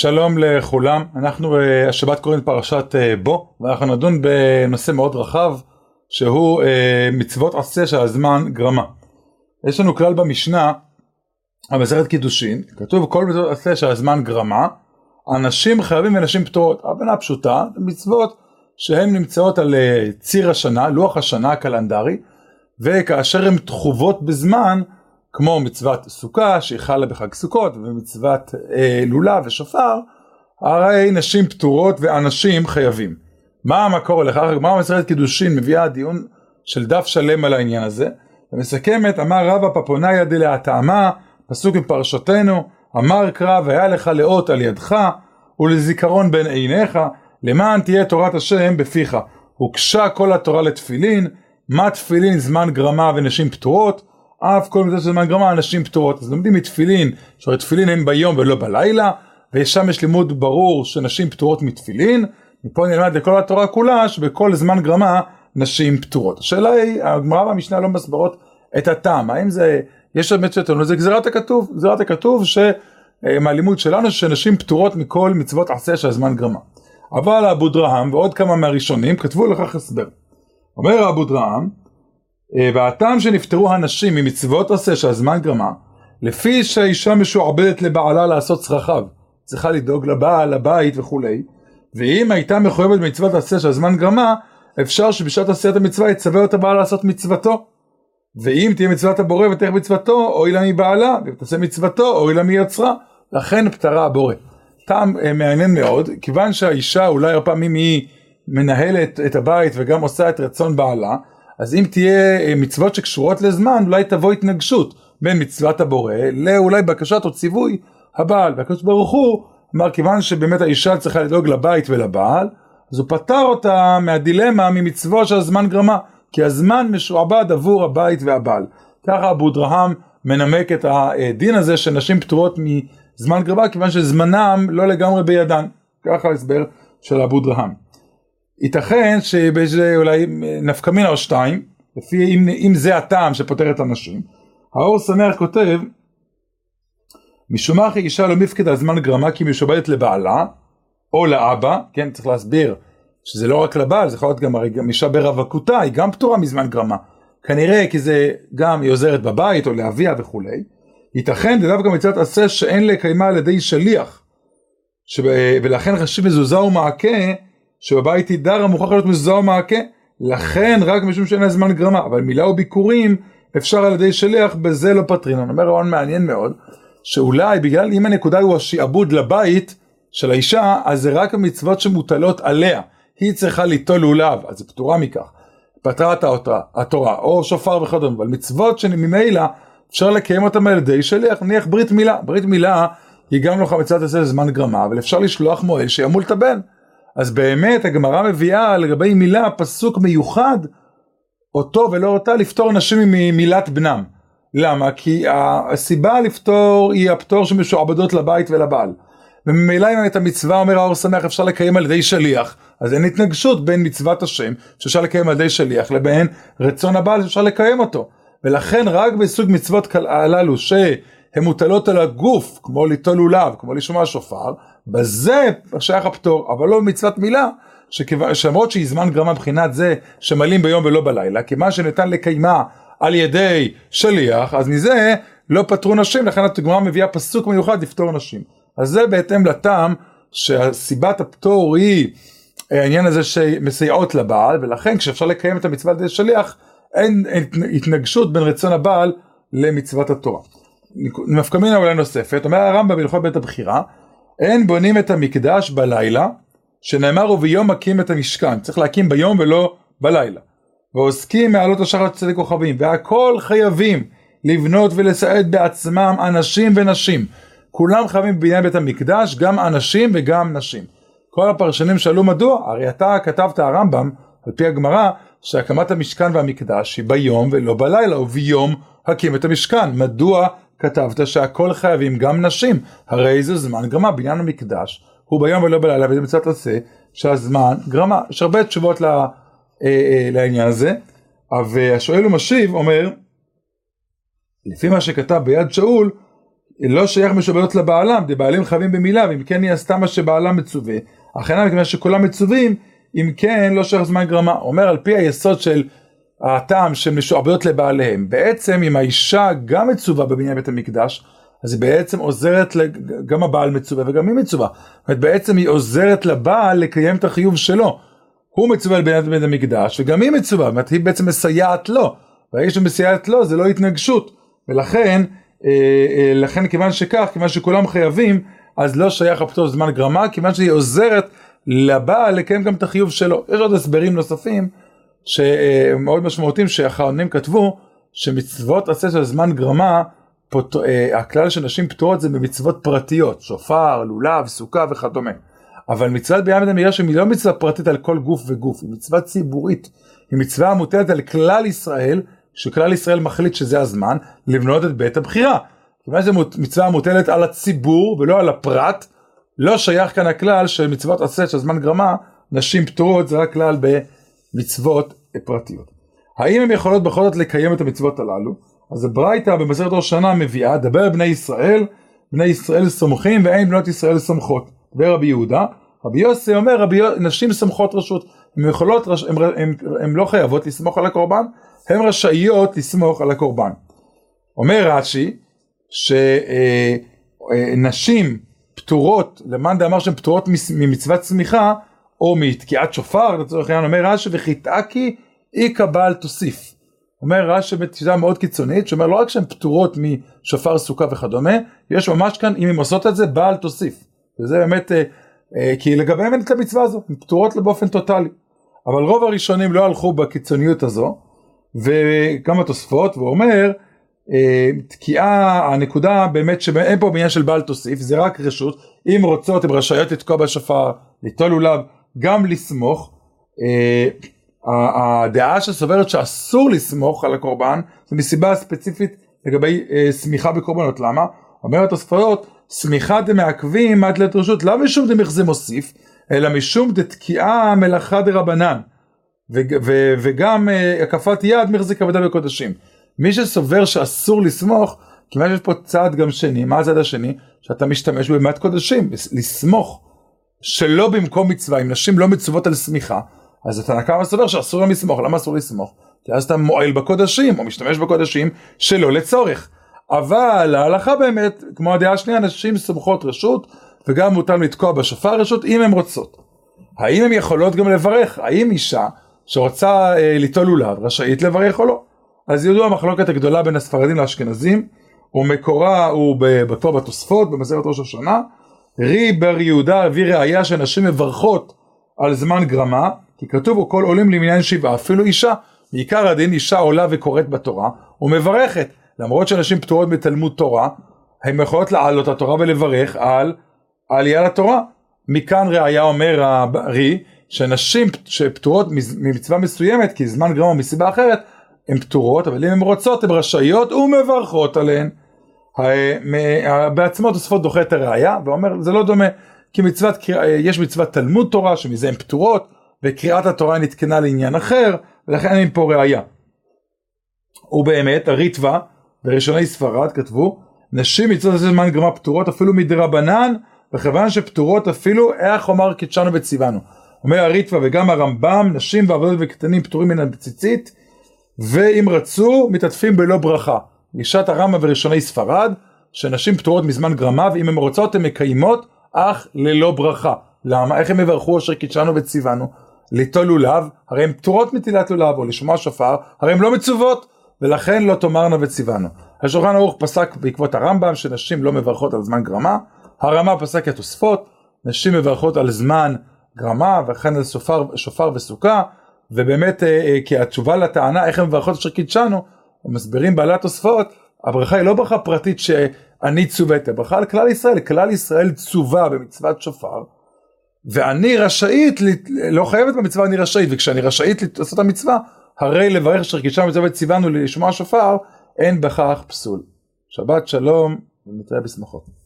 שלום לכולם, אנחנו uh, השבת קוראים פרשת uh, בו ואנחנו נדון בנושא מאוד רחב שהוא uh, מצוות עשה של הזמן גרמה. יש לנו כלל במשנה, המסכת קידושין, כתוב כל מצוות עשה של הזמן גרמה, אנשים חייבים ונשים פטורות, הבנה פשוטה, מצוות שהן נמצאות על ציר השנה, לוח השנה הקלנדרי, וכאשר הן תחובות בזמן כמו מצוות סוכה שהיא חלה בחג סוכות ומצוות אה, לולה ושופר הרי נשים פטורות ואנשים חייבים. מה המקור לכך? מה מסכת קידושין מביאה דיון של דף שלם על העניין הזה ומסכמת אמר רבא פפוניה דלהטעמה פסוק מפרשתנו אמר קרא והיה לך לאות על ידך ולזיכרון בין עיניך למען תהיה תורת השם בפיך הוגשה כל התורה לתפילין מה תפילין זמן גרמה ונשים פטורות אף כל מידה של גרמה אנשים פטורות. אז לומדים מתפילין, שהרי תפילין הם ביום ולא בלילה, ושם יש לימוד ברור שנשים פטורות מתפילין, מפה נלמד לכל התורה כולה שבכל זמן גרמה נשים פטורות. השאלה היא, הגמרא והמשנה לא מסברות את הטעם, האם זה, יש באמת שטענו, זה גזירת הכתוב, גזירת הכתוב שמהלימוד שלנו שנשים פטורות מכל מצוות עשה של הזמן גרמה. אבל אבו דרהם ועוד כמה מהראשונים כתבו לכך הסבר. אומר אבו דרהם, אה, והטעם שנפטרו הנשים ממצוות עשה שהזמן גרמה, לפי שהאישה משועבדת לבעלה לעשות צרכיו, צריכה לדאוג לבעל, לבית וכולי, ואם הייתה מחויבת במצוות עשה שהזמן גרמה, אפשר שבשעת עשיית המצווה יצווה אותה בעל לעשות מצוותו. ואם תהיה מצוות הבורא ותלך מצוותו, אוי לה מבעלה, ותעשה מצוותו, אוי לה מיוצרה. לכן פטרה הבורא. טעם אה, מעניין מאוד, כיוון שהאישה אולי הרבה פעמים היא מנהלת את הבית וגם עושה את רצון בעלה, אז אם תהיה אה, מצוות שקשורות לזמן, אולי תבוא התנגשות בין מצוות הבורא לאולי בקשת או ציווי הבעל. והקדוש ברוך הוא אמר, כיוון שבאמת האישה צריכה לדאוג לבית ולבעל, אז הוא פטר אותה מהדילמה ממצוות שהזמן גרמה, כי הזמן משועבד עבור הבית והבעל. ככה אבו דרהם מנמק את הדין הזה שנשים פטורות מזמן גרמה, כיוון שזמנם לא לגמרי בידן. ככה ההסבר של אבו דרהם. ייתכן שבאיזה אולי נפקא מינה או שתיים, לפי אם, אם זה הטעם שפותר את הנשים, האור שמח כותב משום מה אישה לא מפקד על זמן גרמה כי משועבדת לבעלה או לאבא, כן צריך להסביר שזה לא רק לבעל, זה יכול להיות גם, הרי גם אישה ברווקותה, היא גם פטורה מזמן גרמה, כנראה כי זה גם היא עוזרת בבית או לאביה וכולי, ייתכן דווקא מצוות עשה שאין לקיימה על ידי שליח, שב, ולכן חשיב מזוזה ומעקה שבבית דרה מוכרח להיות מזוהה מעקה, לכן רק משום שאין לה זמן גרמה, אבל מילה וביקורים אפשר על ידי שליח, בזה לא פטרין. אני אומר רעיון מעניין מאוד, שאולי בגלל אם הנקודה הוא השעבוד לבית של האישה, אז זה רק המצוות שמוטלות עליה. היא צריכה ליטול לולב, אז היא פטורה מכך. פטרה התורה, או שופר וכדומה, אבל מצוות שממילא אפשר לקיים אותם על ידי שליח, נניח ברית מילה. ברית מילה היא גם לא מצוות עשה זמן גרמה, אבל אפשר לשלוח מועל שימול את הבן. אז באמת הגמרא מביאה לגבי מילה פסוק מיוחד, אותו ולא אותה לפטור נשים ממילת בנם. למה? כי הסיבה לפטור היא הפטור שמשועבדות לבית ולבעל. וממילא אם את המצווה אומר האור שמח אפשר לקיים על ידי שליח, אז אין התנגשות בין מצוות השם שאפשר לקיים על ידי שליח לבין רצון הבעל שאפשר לקיים אותו. ולכן רק בסוג מצוות הללו שהן מוטלות על הגוף, כמו ליטול לולב, כמו לשמוע שופר, בזה שייך הפטור, אבל לא במצוות מילה, שלמרות שהיא זמן גרמה מבחינת זה שמלאים ביום ולא בלילה, כי מה שניתן לקיימה על ידי שליח, אז מזה לא פטרו נשים, לכן הגמרא מביאה פסוק מיוחד לפטור נשים. אז זה בהתאם לטעם שהסיבת הפטור היא העניין הזה שמסייעות לבעל, ולכן כשאפשר לקיים את המצווה על ידי שליח, אין התנגשות בין רצון הבעל למצוות התורה. נפקא מינה אולי נוספת, אומר הרמב"ם בהלכות בית הבחירה, אין בונים את המקדש בלילה, שנאמר וביום מקים את המשכן, צריך להקים ביום ולא בלילה. ועוסקים מעלות השחר צדק כוכבים, והכל חייבים לבנות ולסעד בעצמם אנשים ונשים. כולם חייבים בבניין בית המקדש, גם אנשים וגם נשים. כל הפרשנים שאלו מדוע, הרי אתה כתבת הרמב"ם, על פי הגמרא, שהקמת המשכן והמקדש היא ביום ולא בלילה, וביום הקים את המשכן. מדוע כתבת שהכל חייבים גם נשים, הרי זה זמן גרמה, בניין המקדש הוא ביום ולא בלילה, וזה מצוות עשה שהזמן גרמה. יש הרבה תשובות לה, אה, אה, לעניין הזה, והשואל ומשיב אומר, לפי מה שכתב ביד שאול, לא שייך משובעות לבעלם, דבעלים חייבים במילה, ואם כן היא עשתה מה שבעלם מצווה, אכן מכיוון שכולם מצווים, אם כן לא שייך זמן גרמה. אומר על פי היסוד של הטעם של משועבדות לבעליהם, בעצם אם האישה גם מצווה בבניין בית המקדש, אז היא בעצם עוזרת, גם הבעל מצווה וגם היא מצווה. זאת אומרת, בעצם היא עוזרת לבעל לקיים את החיוב שלו. הוא מצווה לבניין בית המקדש וגם היא מצווה, זאת אומרת, היא בעצם מסייעת לו. והאיש שמסייעת לו זה לא התנגשות. ולכן, אה, אה, לכן כיוון שכך, כיוון שכולם חייבים, אז לא שייך הפטור זמן גרמה, כיוון שהיא עוזרת לבעל לקיים גם את החיוב שלו. יש עוד הסברים נוספים שמאוד משמעותיים שהאחרונים כתבו, שמצוות עשה של זמן גרמה, פות... אה, הכלל של נשים פטורות זה במצוות פרטיות, שופר, לולב, סוכה וכדומה. אבל מצוות ביום המגרש היא לא מצווה פרטית על כל גוף וגוף, היא מצווה ציבורית. היא מצווה המוטלת על כלל ישראל, שכלל ישראל מחליט שזה הזמן, לבנות את בית הבחירה. כיוון שזו מצווה מוטלת על הציבור ולא על הפרט, לא שייך כאן הכלל של מצוות עשה של זמן גרמה, נשים פטורות זה רק כלל במצוות פרטיות. האם הן יכולות בכל זאת לקיים את המצוות הללו? אז הברייתא במסכת ראש שנה מביאה, דבר בני ישראל, בני ישראל סומכים ואין בנות ישראל סומכות. ורבי יהודה, רבי יוסי אומר, רבי, נשים סומכות רשות, הן יכולות, הן לא חייבות לסמוך על הקורבן, הן רשאיות לסמוך על הקורבן. אומר רש"י, שנשים פטורות, למאן דאמר שהן פטורות ממצוות צמיחה, או מתקיעת שופר, לצורך העניין, אומר רש"י, וחיטאקי איכא בעל תוסיף. אומר רש"י בתפיסה מאוד קיצונית, שאומר לא רק שהן פטורות משופר סוכה וכדומה, יש ממש כאן, אם הן עושות את זה, בעל תוסיף. וזה באמת, אה, אה, כי לגביהם אין את המצווה הזו, הן פטורות באופן טוטאלי. אבל רוב הראשונים לא הלכו בקיצוניות הזו, וגם התוספות, והוא אומר, אה, תקיעה, הנקודה באמת שאין פה בעניין של בעל תוסיף, זה רק רשות, אם רוצות הן רשאיות לתקוע בשופר, ליטול לולב, גם לסמוך. אה, הדעה שסוברת שאסור לסמוך על הקורבן, זה מסיבה ספציפית לגבי אה, סמיכה בקורבנות, למה? אומרת התוספות, סמיכה דמעכבים עד לעת רשות, לא משום דמחזה מוסיף, אלא משום דתקיעה מלאכה דרבנן. וגם uh, הקפת יד מחזיק עבודה בקודשים. מי שסובר שאסור לסמוך, כיוון שיש פה צעד גם שני, מה הצעד השני? שאתה משתמש במעט קודשים, לסמוך, שלא במקום מצווה, אם נשים לא מצוות על סמיכה, אז התנא קמא סובר שאסור להם לסמוך, למה אסור לסמוך? כי אז אתה מועל בקודשים, או משתמש בקודשים שלא לצורך. אבל ההלכה באמת, כמו הדעה השנייה, נשים סומכות רשות, וגם מותר לתקוע בשופר רשות אם הן רוצות. האם הן יכולות גם לברך? האם אישה שרוצה אה, ליטול לולב, רשאית לברך או לא. אז ידוע המחלוקת הגדולה בין הספרדים לאשכנזים, ומקורה הוא בתור בתוספות, במסכת ראש השנה. רי בר יהודה הביא ראיה שנשים מברכות על זמן גרמה, כי כתוב וכל עולים למניין שבעה, אפילו אישה, בעיקר הדין אישה עולה וקוראת בתורה, ומברכת, למרות שנשים פטורות בתלמוד תורה, הן יכולות לעלות לתורה ולברך על העלייה לתורה. מכאן ראיה אומר הרי, שנשים שפטורות ממצווה מסוימת, כי זמן גרמה מסיבה אחרת, הן פטורות, אבל אם הן רוצות, הן רשאיות ומברכות עליהן. בעצמו תוספות דוחה את הראייה, ואומר, זה לא דומה, כי מצוות, יש מצוות תלמוד תורה, שמזה הן פטורות, וקריאת התורה נתקנה לעניין אחר, ולכן אין פה ראייה. ובאמת, הריטווה וראשוני ספרד כתבו, נשים מצוות זמן גרמה פטורות אפילו מדרבנן, וכיוון שפטורות אפילו איך אומר קידשנו וציוונו. אומר הריטווה וגם הרמב"ם, נשים ועבודות וקטנים פטורים מן הבציצית, ואם רצו, מתעטפים בלא ברכה. גישת הרמב"ם וראשוני ספרד, שנשים פטורות מזמן גרמה, ואם הן רוצות הן מקיימות, אך ללא ברכה. למה? איך הם יברכו אשר קידשנו וציוונו? ליטול לולב, הרי הן פטורות מטילת לולב, או לשמוע שופר, הרי הן לא מצוות, ולכן לא תאמרנה וציוונו. השולחן ערוך פסק בעקבות הרמב"ם, שנשים לא מברכות על זמן גרמה, הרמה פסק התוספות, נשים מברכות על זמן גרמה וכן על שופר, שופר וסוכה. ובאמת אה, אה, כי התשובה לטענה איך הם מברכות אשר קידשנו מסבירים בעלי התוספות הברכה היא לא ברכה פרטית שאני צוות הברכה על כלל ישראל כלל ישראל צווה במצוות שופר ואני רשאית לא חייבת במצווה אני רשאית וכשאני רשאית לעשות את המצווה הרי לברך אשר קידשנו במצוות ציוונו לשמוע שופר אין בכך פסול. שבת שלום ונתראה בשמחות